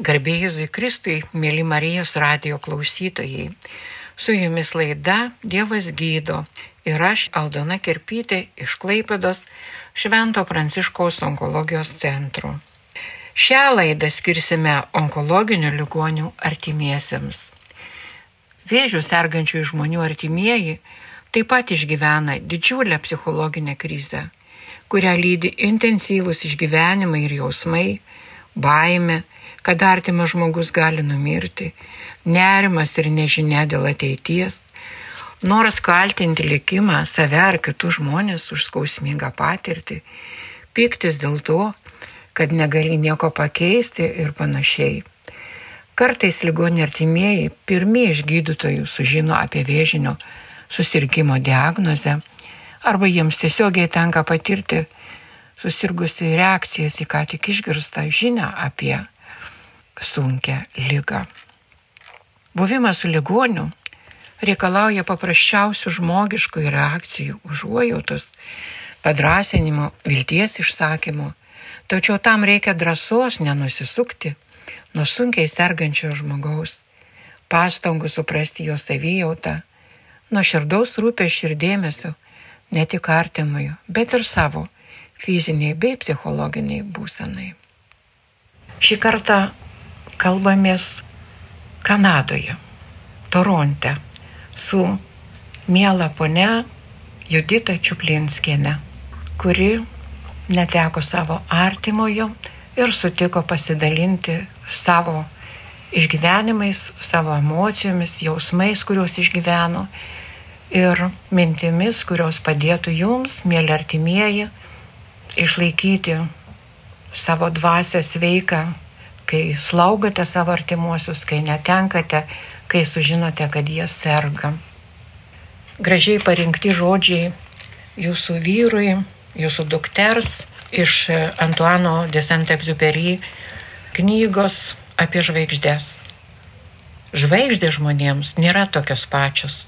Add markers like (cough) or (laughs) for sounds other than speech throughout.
Garbėjai Kristui, mėly Marijos radio klausytojai. Su jumis laida Dievas gydo ir aš, Aldona Kerpytė iš Klaipados Švento Pranciškaus onkologijos centro. Šią laidą skirsime onkologinių ligonių artimiesiems. Vėžių sergančių žmonių artimieji taip pat išgyvena didžiulę psichologinę krizę, kurią lydi intensyvūs išgyvenimai ir jausmai, baime, kad artimas žmogus gali numirti, nerimas ir nežinia dėl ateities, noras kaltinti likimą, save ar kitus žmonės už skausmingą patirtį, piktis dėl to, kad negali nieko pakeisti ir panašiai. Kartais ligonė artimieji pirmie iš gydytojų sužino apie vėžinio susirgymo diagnozę arba jiems tiesiogiai tenka patirti susirgusi reakcijas į ką tik išgirstą žinią apie sunkę lygą. Buvimas su ligoniu reikalauja paprasčiausių žmogiškų reakcijų, užuojautos, padrasinimo, vilties išsakymo, tačiau tam reikia drąsos nenusisukti nuo sunkiai sergančio žmogaus, pastangų suprasti jo savijautą, nuo širdaus rūpės ir dėmesio ne tik artimųjų, bet ir savo fiziniai bei psichologiniai būsenai. Šį kartą kalbamės Kanadoje, Toronte, su miela ponia Judita Čiuplinskienė, kuri neteko savo artimojo ir sutiko pasidalinti savo išgyvenimais, savo emocijomis, jausmais, kuriuos išgyveno ir mintimis, kurios padėtų jums, mėly artimieji, išlaikyti savo dvasę sveiką kai slaugote savo artimuosius, kai netenkate, kai sužinote, kad jie serga. Gražiai parinkti žodžiai jūsų vyrui, jūsų dukters iš Antuano de Saint-Exupéry knygos apie žvaigždės. Žvaigždė žmonėms nėra tokios pačios.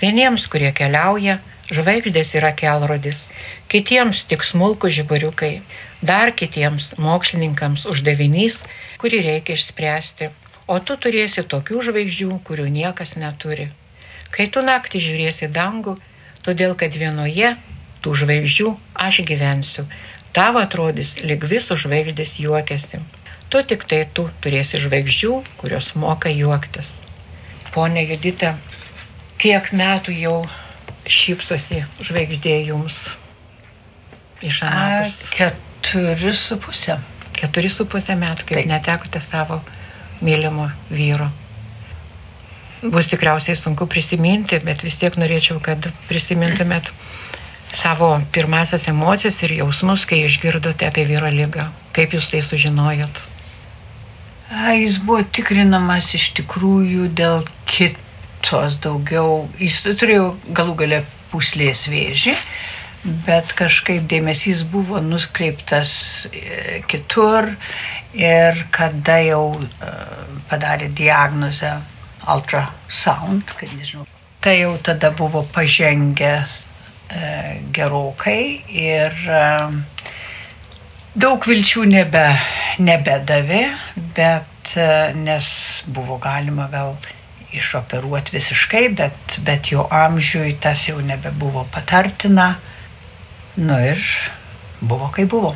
Vieniems, kurie keliauja, žvaigždės yra kelrodis, kitiems tik smulkų žiburiukai, dar kitiems mokslininkams uždavinys kurį reikia išspręsti, o tu turėsi tokių žvaigždžių, kurių niekas neturi. Kai tu naktį žiūrėsi dangų, todėl kad vienoje tų žvaigždžių aš gyvensiu, tavo atrodys lyg visos žvaigždės juokiasi. Tu tik tai tu turėsi žvaigždžių, kurios moka juoktis. Pone Judita, kiek metų jau šypsosi žvaigždė jums iš anapus? Keturi su pusė keturi su pusę metų, kaip Taip. netekote savo mylimo vyro. Bus tikriausiai sunku prisiminti, bet vis tiek norėčiau, kad prisimintumėt savo pirmasias emocijas ir jausmus, kai išgirdote apie vyro lygą. Kaip jūs tai sužinojot? A, jis buvo tikrinamas iš tikrųjų dėl kitos daugiau. Jis turėjo galų gale puslės vėžį bet kažkaip dėmesys buvo nukreiptas e, kitur ir kada jau e, padarė diagnozę ultrasound, kad nežinau, tai jau tada buvo pažengęs e, gerokai ir daug vilčių nebe, nebedavė, bet nes buvo galima gal išoperuoti visiškai, bet, bet jo amžiui tas jau nebebuvo patartina. Nu ir buvo kaip buvo.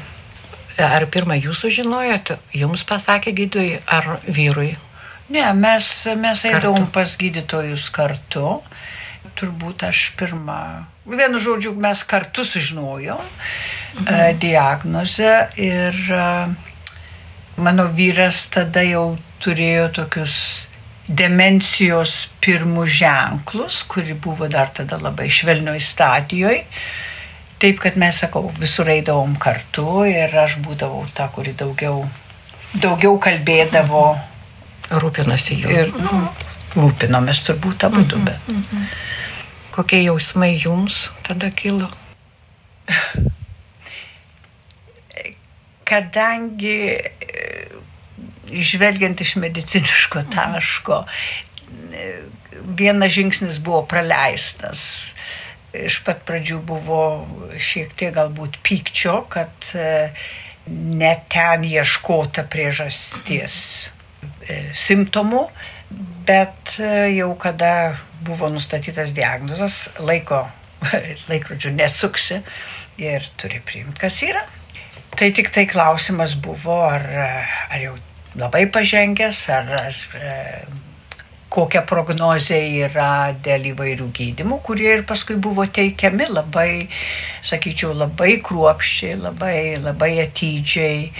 Ar pirmą jūs sužinojot, jums pasakė gydytojai ar vyrui? Ne, mes, mes eidavom pas gydytojus kartu. Turbūt aš pirmą, vienu žodžiu, mes kartu sužinojom mhm. uh, diagnozę ir uh, mano vyras tada jau turėjo tokius demencijos pirmus ženklus, kuri buvo dar tada labai švelnioj stadijoje. Taip, kad mes, sakau, visur eidavom kartu ir aš būdavau ta, kuri daugiau, daugiau kalbėdavo. Rūpinosi juo. Ir nu, rūpinomės turbūt abu du. Mm -hmm. Bet. Kokie jausmai jums tada kilo? Kadangi žvelgiant iš mediciniško taško, vienas žingsnis buvo praleistas. Mm iš pat pradžių buvo šiek tiek galbūt pykčio, kad e, ne ten ieškota priežasties simptomų, bet jau kada buvo nustatytas diagnozas, laiko, (laughs) laikrodžių nesuksi ir turi priimti, kas yra. Tai tik tai klausimas buvo, ar, ar jau labai pažengęs, ar, ar kokia prognozė yra dėl įvairių gydimų, kurie ir paskui buvo teikiami labai, sakyčiau, labai kruopščiai, labai, labai atidžiai.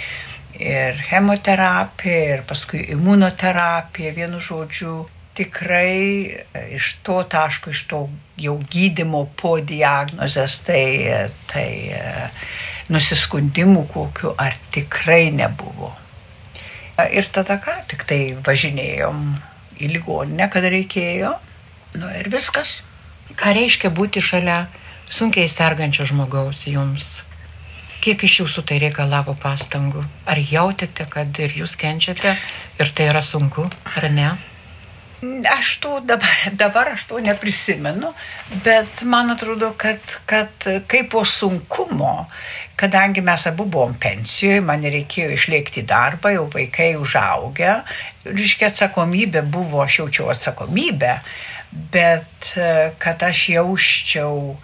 Ir chemoterapija, ir paskui imunoterapija, vienu žodžiu, tikrai iš to taško, iš to jau gydimo po diagnozės, tai, tai nusiskundimų kokiu ar tikrai nebuvo. Ir tada ką, tik tai važinėjom į ligoninę, kada reikėjo. Nu ir viskas. Ką reiškia būti šalia sunkiai sergančio žmogaus jums? Kiek iš jūsų tai reikalavo pastangų? Ar jautėte, kad ir jūs kenčiate ir tai yra sunku, ar ne? Aš to dabar, dabar aš to neprisimenu, bet man atrodo, kad, kad kaip po sunkumo, kadangi mes abu buvom pensijoje, man reikėjo išlėkti darbą, jau vaikai užaugę, reiškia atsakomybė buvo, aš jaučiau atsakomybę, bet kad aš jausčiau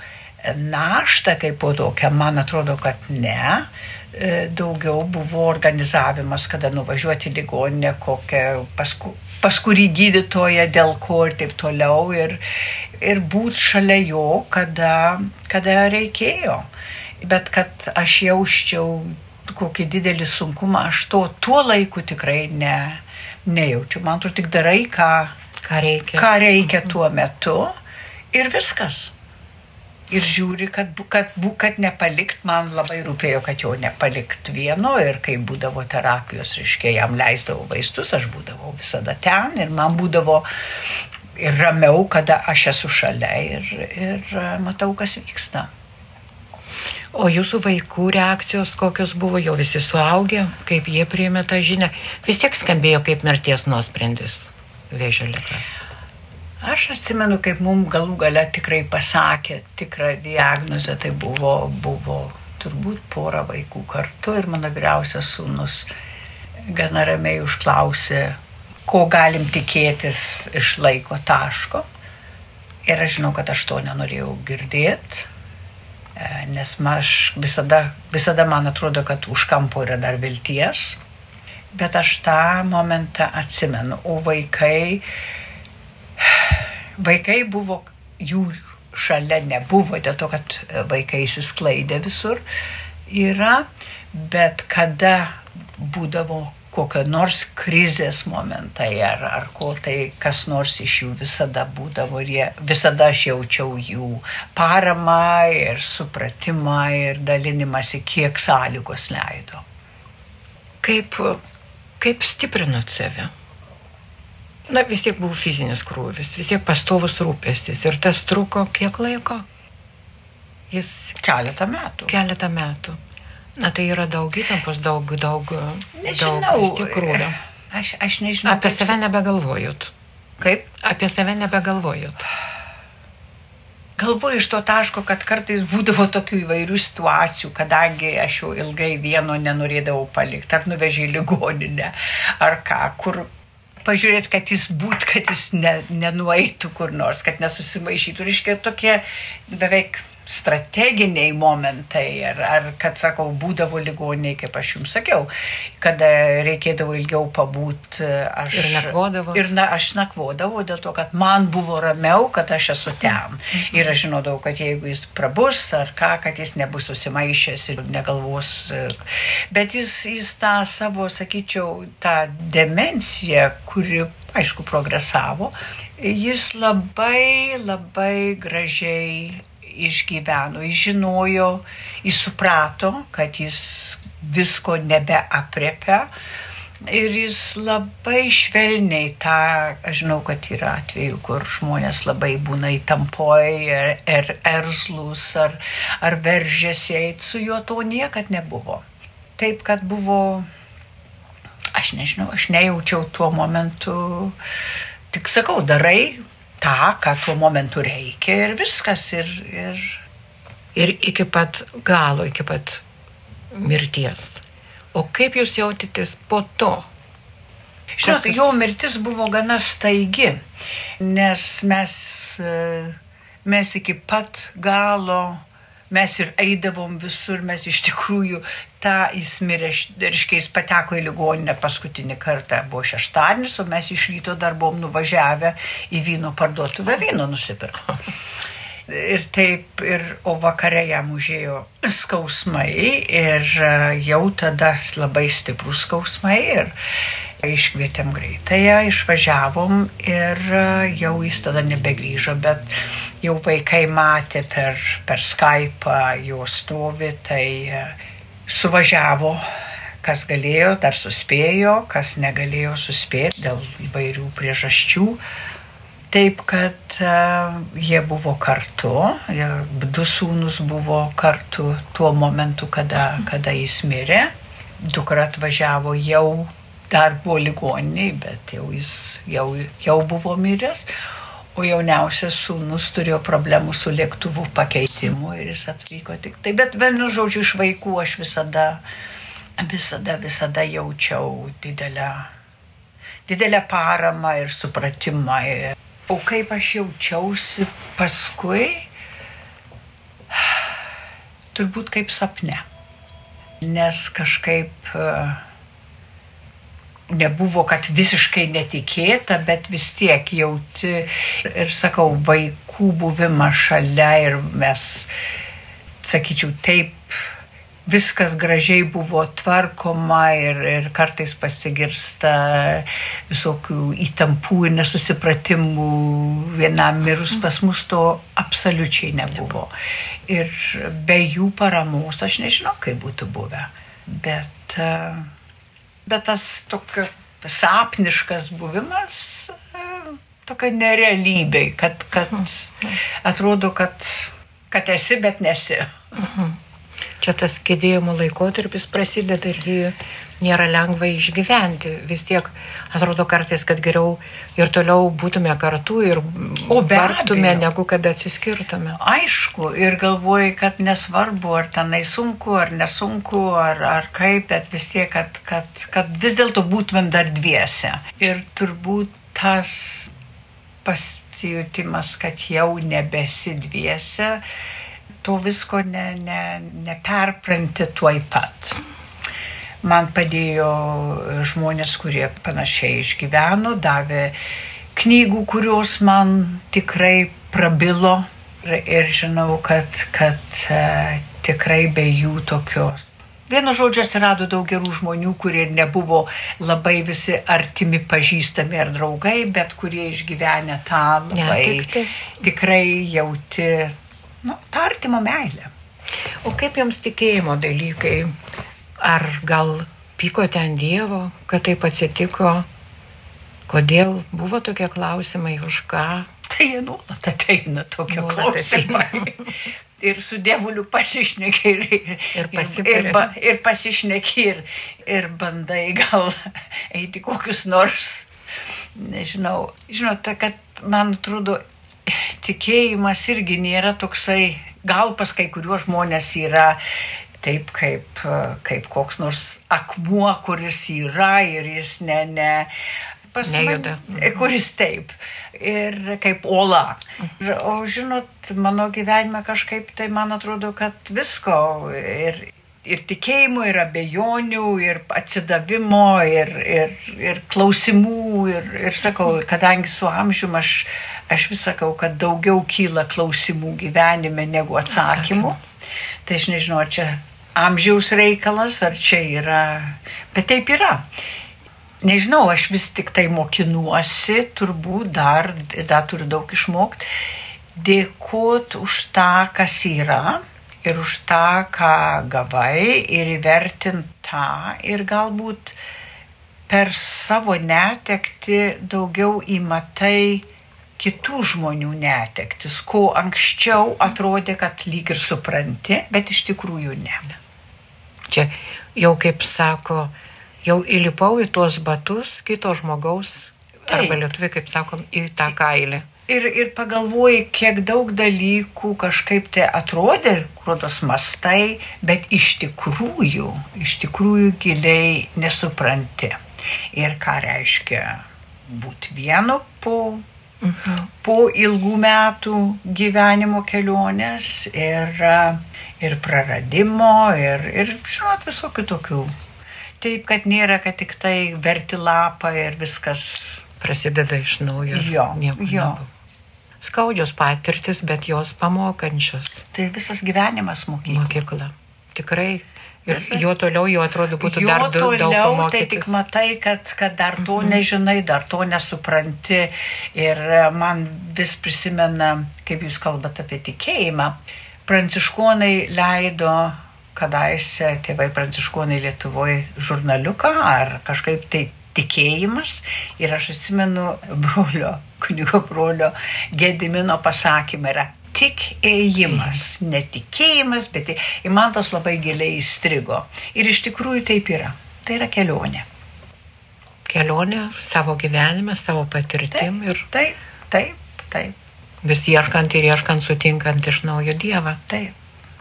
naštą kaip po tokią, man atrodo, kad ne. Daugiau buvo organizavimas, kada nuvažiuoti į ligoninę, kokią, pas, pas kurį gydytoją, dėl ko ir taip toliau. Ir, ir būti šalia jo, kada, kada reikėjo bet kad aš jausčiau kokį didelį sunkumą, aš to tuo laiku tikrai ne, nejaučiu. Man atrodo, tik darai, ką, ką reikia. ką reikia tuo metu ir viskas. Ir žiūri, kad, kad, kad nepalikt, man labai rūpėjo, kad jo nepalikt vieno ir kai būdavo terapijos, reiškia, jam leisdavo vaistus, aš būdavau visada ten ir man būdavo ir ramiau, kada aš esu šalia ir, ir matau, kas vyksta. O jūsų vaikų reakcijos kokios buvo, jau visi suaugę, kaip jie priėmė tą žinią, vis tiek skambėjo kaip mirties nuosprendis vėžio liga. Aš atsimenu, kaip mums galų gale tikrai pasakė tikrą diagnozę, tai buvo, buvo turbūt pora vaikų kartu ir mano vyriausias sūnus gana ramiai užklausė, ko galim tikėtis iš laiko taško. Ir aš žinau, kad aš to nenorėjau girdėti nes aš visada, visada man atrodo, kad už kampo yra dar vilties, bet aš tą momentą atsimenu. O vaikai, vaikai buvo, jų šalia nebuvo, dėl to, kad vaikai įsisklaidė visur yra, bet kada būdavo kokio nors krizės momentai ar, ar ko tai kas nors iš jų visada būdavo ir jie, visada aš jaučiau jų paramą ir supratimą ir dalinimąsi, kiek sąlygos leido. Kaip, kaip stiprinot save? Na vis tiek buvo fizinis krūvis, vis tiek pastovus rūpestis ir tas truko kiek laiko? Jis keletą metų. Keletą metų. Na tai yra daug įtampos, daug, daug, nežinau, daug tikrųjų. Aš, aš nežinau. Apie kaip... save nebegalvojot. Kaip? Apie save nebegalvojot. Galvoju iš to taško, kad kartais būdavo tokių įvairių situacijų, kadangi aš jau ilgai vieno nenorėdavau palikti, ar nuvežė į ligoninę, ar ką, kur pažiūrėti, kad jis būt, kad jis ne, nenueitų kur nors, kad nesusimaišytų. Reiškia tokie beveik strateginiai momentai, ar, ar kad, sakau, būdavo ligoniai, kaip aš jums sakiau, kada reikėdavo ilgiau pabūt. Aš, ir nakvodavo. Ir na, aš nakvodavau dėl to, kad man buvo ramiau, kad aš esu ten. Ir aš žinodavau, kad jeigu jis prabus ar ką, kad jis nebus susimaišęs ir negalvos. Bet jis, jis tą savo, sakyčiau, tą demenciją, kuri, aišku, progresavo, jis labai, labai gražiai išgyveno, jis žinojo, jis suprato, kad jis visko nebeapriepia. Ir jis labai švelniai tą, aš žinau, kad yra atveju, kur žmonės labai būna įtampoje, er, er, erzlus ar, ar veržėsi su juo to niekad nebuvo. Taip, kad buvo, aš nežinau, aš nejaučiau tuo momentu, tik sakau, darai, tą, ką tuo momentu reikia ir viskas. Ir, ir... ir iki pat galo, iki pat mirties. O kaip jūs jautėtės po to? Žinot, jo mirtis buvo gana staigi, nes mes, mes iki pat galo mes ir eidavom visur, mes iš tikrųjų tą jis mirė, reiškia, jis pateko į ligoninę paskutinį kartą, buvo šeštadienis, o mes iš ryto dar buvom nuvažiavę į vyno parduotuvę vyno nusipirkti. Ir taip, ir, o vakare jam užėjo skausmai ir e, jau tada labai stiprus skausmai ir iškvietėm greitąją, išvažiavom ir e, jau jis tada nebegrįžo, bet jau vaikai matė per, per Skype jo stovi, tai e, suvažiavo kas galėjo, dar suspėjo, kas negalėjo suspėti dėl įvairių priežasčių. Taip, kad uh, jie buvo kartu, du sūnus buvo kartu tuo momentu, kada, kada jis mirė. Dukra atvažiavo jau, dar buvo ligoniniai, bet jau jis jau, jau buvo miręs. O jauniausias sūnus turėjo problemų su lėktuvų pakeitimu ir jis atvyko tik tai. Bet vienu žodžiu, iš vaikų aš visada, visada, visada jaučiau didelę, didelę paramą ir supratimą. O kaip aš jaučiausi paskui, turbūt kaip sapne. Nes kažkaip nebuvo, kad visiškai netikėta, bet vis tiek jauti ir sakau, vaikų buvimą šalia ir mes, sakyčiau, taip viskas gražiai buvo tvarkoma ir, ir kartais pasigirsta visokių įtampų ir nesusipratimų vienam mirus pas mus to absoliučiai nebuvo. Ir be jų paramos aš nežinau, kaip būtų buvę. Bet, bet tas tokia sapniškas buvimas tokia nerealybė, kad, kad atrodo, kad, kad esi, bet nesi. Mhm čia tas kėdėjimo laikotarpis prasideda ir jį nėra lengva išgyventi. Vis tiek atrodo kartais, kad geriau ir toliau būtume kartu ir vargtume, negu kad atsiskirtume. Aišku, ir galvoji, kad nesvarbu, ar tenai sunku, ar nesunku, ar, ar kaip, bet vis tiek, kad, kad, kad vis dėlto būtumėm dar dviese. Ir turbūt tas pasijutimas, kad jau nebesi dviese, to visko ne, ne, neperpranti tuoj pat. Man padėjo žmonės, kurie panašiai išgyveno, davė knygų, kurios man tikrai prabilo ir, ir žinau, kad, kad uh, tikrai be jų tokio. Vienu žodžiu atsirado daug gerų žmonių, kurie nebuvo labai visi artimi pažįstami ar draugai, bet kurie išgyvenę tą labai ja, tik, tik. tikrai jauti nu, tą artimo meilę. O kaip jums tikėjimo dalykai? Ar gal pyko ten Dievo, kad taip atsitiko? Kodėl buvo tokie klausimai, už ką? Tai jie nuolat ateina tokie nuolat klausimai. ir su dievuliu pasišneki ir, ir, ir, ir, ba, ir pasišneki ir, ir bandai gal (laughs) eiti kokius nors, nežinau, žinote, kad man atrodo tikėjimas irgi nėra toksai, gal pas kai kuriuos žmonės yra taip kaip, kaip koks nors akmuo, kuris yra ir jis ne, ne, pas Nejuda. man, kuris taip. Ir kaip ola. O žinot, mano gyvenime kažkaip tai man atrodo, kad visko ir, ir tikėjimo, ir abejonių, ir atsidavimo, ir, ir, ir klausimų, ir, ir sakau, kadangi su amžiumi aš Aš vis sakau, kad daugiau kyla klausimų gyvenime negu atsakymų. Atsakymų. Tai aš nežinau, čia amžiaus reikalas, ar čia yra. Bet taip yra. Nežinau, aš vis tik tai mokinuosi, turbūt dar, dar turiu daug išmokti, dėkot už tą, kas yra ir už tą, ką gavai ir įvertint tą ir galbūt per savo netekti daugiau įmatai kitų žmonių netektis, ko anksčiau atrodė, kad lyg ir supranti, bet iš tikrųjų ne. Čia jau kaip sako, jau įlipau į tuos batus kito žmogaus, Taip. arba lietuviai, kaip sakom, į tą kailį. Ir, ir pagalvoji, kiek daug dalykų kažkaip tai atrodė, rodos mastai, bet iš tikrųjų, iš tikrųjų giliai nesupranti. ir ką reiškia būti vienu po, mhm. po ilgų metų gyvenimo kelionės ir, ir praradimo ir, ir žinot, visokių tokių. Taip, kad nėra, kad tik tai verti lapą ir viskas. Prasideda iš naujo. Jo, jo. Nebuvo skaudžios patirtis, bet jos pamokančios. Tai visas gyvenimas mokykla. Mokykla. Tikrai. Ir visas... jo toliau, jo atrodo, būtų jo dar toliau, daug pamokytis. Tai tik matai, kad, kad dar to mhm. nežinai, dar to nesupranti. Ir e, man vis prisimena, kaip jūs kalbate apie tikėjimą. Pranciškonai leido kadaise tėvai pranciškonai Lietuvoje žurnaliuką ar kažkaip tai tikėjimas. Ir aš atsimenu brolio kunigo brolio Gedimino pasakymai yra tik ėjimas, netikėjimas, bet į man tas labai giliai įstrigo. Ir iš tikrųjų taip yra. Tai yra kelionė. Kelionė savo gyvenime, savo patirtim taip, ir. Taip, taip, taip. Vis ieškant ir ieškant sutinkant iš naujo Dievą. Taip,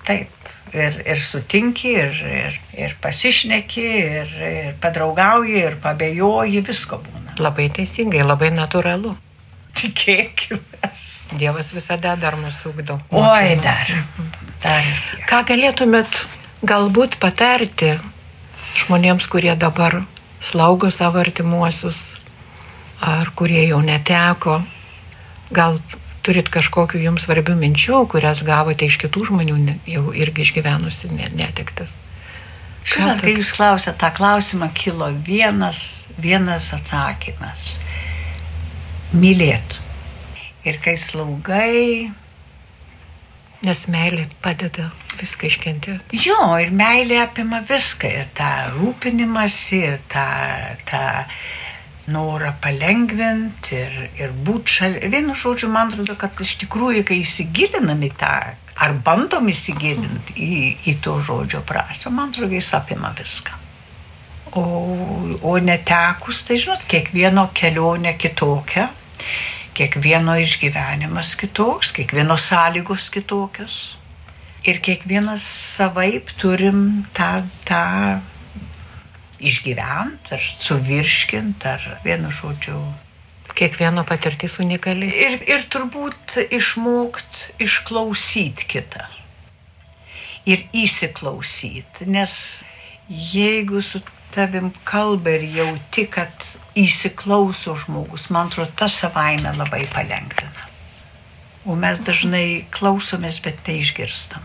taip. Ir, ir sutinki, ir, ir, ir pasišneki, ir, ir padraugauji, ir pabejoji, visko būna. Labai teisingai, labai natūralu. Tikėkime. Dievas visada dar mūsų ugdo. Oi, dar. dar. Ką galėtumėt galbūt patarti žmonėms, kurie dabar slaugo savo artimuosius, ar kurie jau neteko, gal turit kažkokių jums svarbių minčių, kurias gavote iš kitų žmonių, jau irgi išgyvenusi netektis. Žinot, kai jūs klausėte tą klausimą, kilo vienas, vienas atsakymas mylėtų. Ir kai slaugai. Nes meilė padeda viską iškenti. Jo, ir meilė apima viską. Ir tą rūpinimąsi, ir tą, tą norą palengvinti, ir, ir būti šalia. Vienu žodžiu, man atrodo, kad iš tikrųjų, kai įsigilinam į tą, ar bandom įsigilinti į, į to žodžio prasme, man atrodo, jis apima viską. O, o netekus, tai žinot, kiekvieno kelionė kitokia kiekvieno išgyvenimas kitoks, kiekvieno sąlygos kitokios. Ir kiekvienas savaip turim tą, tą išgyvent, ar suvirškint, ar vienu žodžiu. Kiekvieno patirtis unikali. Ir, ir turbūt išmokt išklausyti kitą. Ir įsiklausyti, nes jeigu su tavim kalba ir jauti, kad įsiklauso žmogus, man atrodo, tas savaime labai palengvina. O mes dažnai klausomės, bet neišgirstam.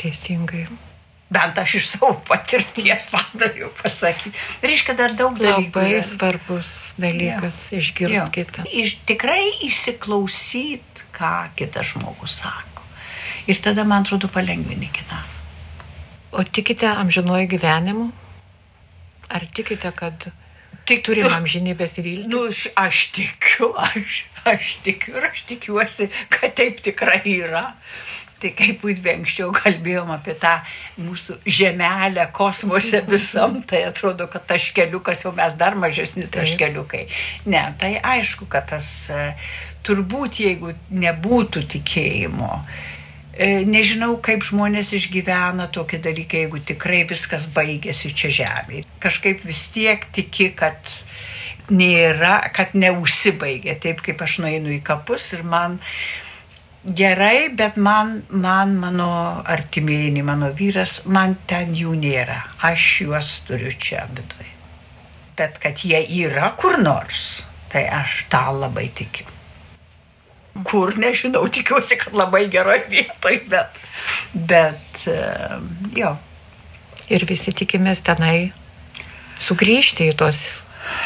Teisingai. Bent aš iš savo patirties (laughs) man galiu pasakyti. Reiškia, dar daug dalykų. Labai svarbus dalykas ja. išgirsti kitą. Iš, tikrai įsiklausyti, ką kitas žmogus sako. Ir tada, man atrodo, palengvini kitam. O tikite amžinuoju gyvenimu? Ar tikite, kad Tik turim amžinybės viltį. Nu, aš tikiu, aš, aš tikiu ir aš tikiuosi, kad taip tikrai yra. Tai kaip būdvi anksčiau kalbėjom apie tą mūsų žemelę kosmose visam, tai atrodo, kad taškeliukas jau mes dar mažesni taškeliukai. Ne, tai aišku, kad tas e, turbūt jeigu nebūtų tikėjimo, E, nežinau, kaip žmonės išgyvena tokį dalyką, jeigu tikrai viskas baigėsi čia žemėje. Kažkaip vis tiek tiki, kad nėra, kad neužsibaigė, taip kaip aš nueinu į kapus ir man gerai, bet man, man mano artimieji, mano vyras, man ten jų nėra. Aš juos turiu čia viduje. Bet kad jie yra kur nors, tai aš tą labai tikiu kur, nežinau, (laughs) tikiuosi, kad labai geroje vietoje, bet, bet jo. Ir visi tikimės tenai sugrįžti į tos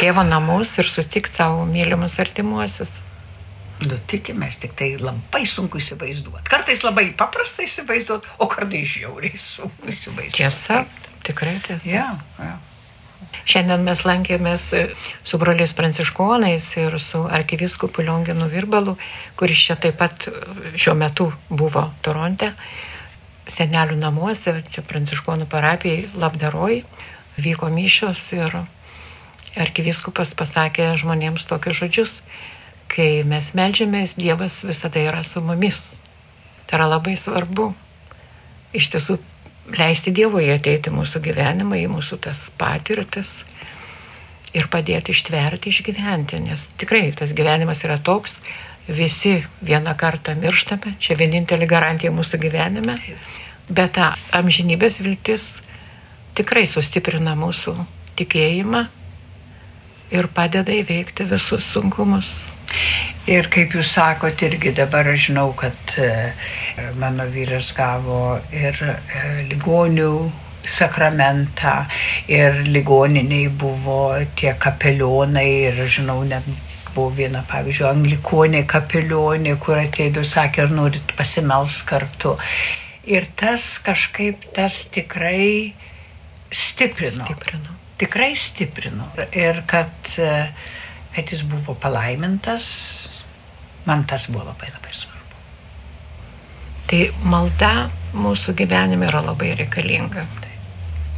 tėvo namus ir sutikti savo mylimus artimuosius. Nu, tikimės, tik tai labai sunku įsivaizduoti. Kartais labai paprasta įsivaizduoti, o kartais žiauriai sunku įsivaizduoti. Tiesa, tikrai tiesa. Ja, ja. Šiandien mes lankėmės su broliais pranciškonais ir su arkiviskupu Lionginu Virbalu, kuris čia taip pat šiuo metu buvo Toronte, senelių namuose, čia pranciškonų parapijai labdaroj, vyko mišios ir arkiviskupas pasakė žmonėms tokius žodžius, kai mes melžiamės, Dievas visada yra su mumis. Tai yra labai svarbu. Iš tiesų leisti Dievui ateiti mūsų gyvenimą, į mūsų tas patirtis ir padėti ištverti, išgyventi, nes tikrai tas gyvenimas yra toks, visi vieną kartą mirštame, čia vienintelė garantija mūsų gyvenime, bet ta amžinybės viltis tikrai sustiprina mūsų tikėjimą ir padeda įveikti visus sunkumus. Ir kaip jūs sakot, irgi dabar aš žinau, kad e, mano vyras gavo ir e, ligonių sakramentą ir ligoniniai buvo tie kapelionai ir žinau, net buvo viena, pavyzdžiui, anglikonė kapelionė, kur atėjo, sakė, ar norit pasimels kartu. Ir tas kažkaip tas tikrai stiprino. Stiprino. Tikrai stiprino. Ir kad, kad jis buvo palaimintas, man tas buvo labai labai svarbu. Tai malda mūsų gyvenime yra labai reikalinga.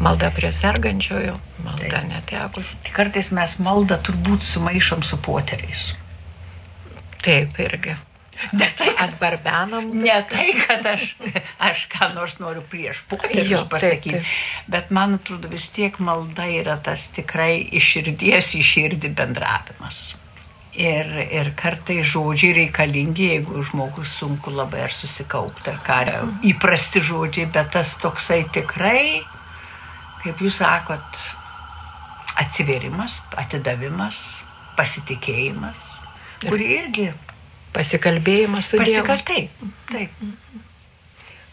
Malda prie sergančiojo, malda Taip. netekus. Tai kartais mes maldą turbūt sumaišom su poteriais. Taip irgi. Ne tai, kad atbarbenam. Ne tai, kad aš, aš ką nors noriu prieš poterius pasakyti, bet man atrodo vis tiek malda yra tas tikrai iš širdies į širdį bendravimas. Ir, ir kartai žodžiai reikalingi, jeigu žmogus sunku labai ar susikaupti, ar ką, įprasti žodžiai, bet tas toksai tikrai kaip jūs sakot, atsiverimas, atidavimas, pasitikėjimas, kurį irgi. Pasikalbėjimas su Pasikaltai. Taip.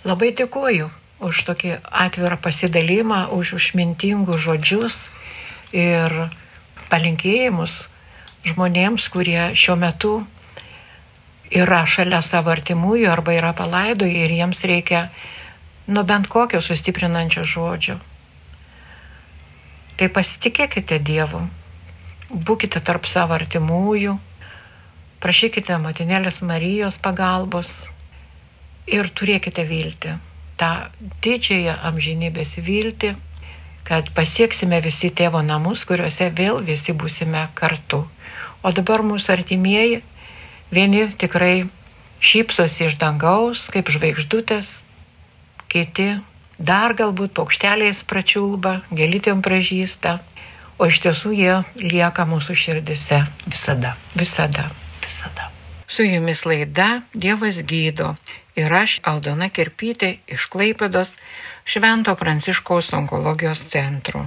Labai dėkuoju už tokį atvirą pasidalymą, už išmintingus žodžius ir palinkėjimus žmonėms, kurie šiuo metu yra šalia savo artimųjų arba yra palaidoję ir jiems reikia nu bent kokio sustiprinančio žodžio. Tai pasitikėkite Dievu, būkite tarp savo artimųjų, prašykite motinėlės Marijos pagalbos ir turėkite viltį, tą didžiąją amžinybės viltį, kad pasieksime visi tėvo namus, kuriuose vėl visi būsime kartu. O dabar mūsų artimieji, vieni tikrai šypsosi iš dangaus kaip žvaigždutės, kiti dar galbūt paukšteliais pračiulba, gelytėm pražįsta, o iš tiesų jie lieka mūsų širdise. Visada. Visada. Visada. Su jumis laida Dievas gydo ir aš Aldona Kirpytė iš Klaipedos Švento Pranciškaus onkologijos centro.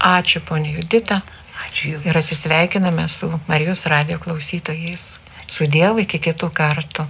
Ačiū, ponė Judita. Ačiū Jums. Ir atsisveikiname su Marijos radio klausytojais. Su Dievu iki kitų kartų.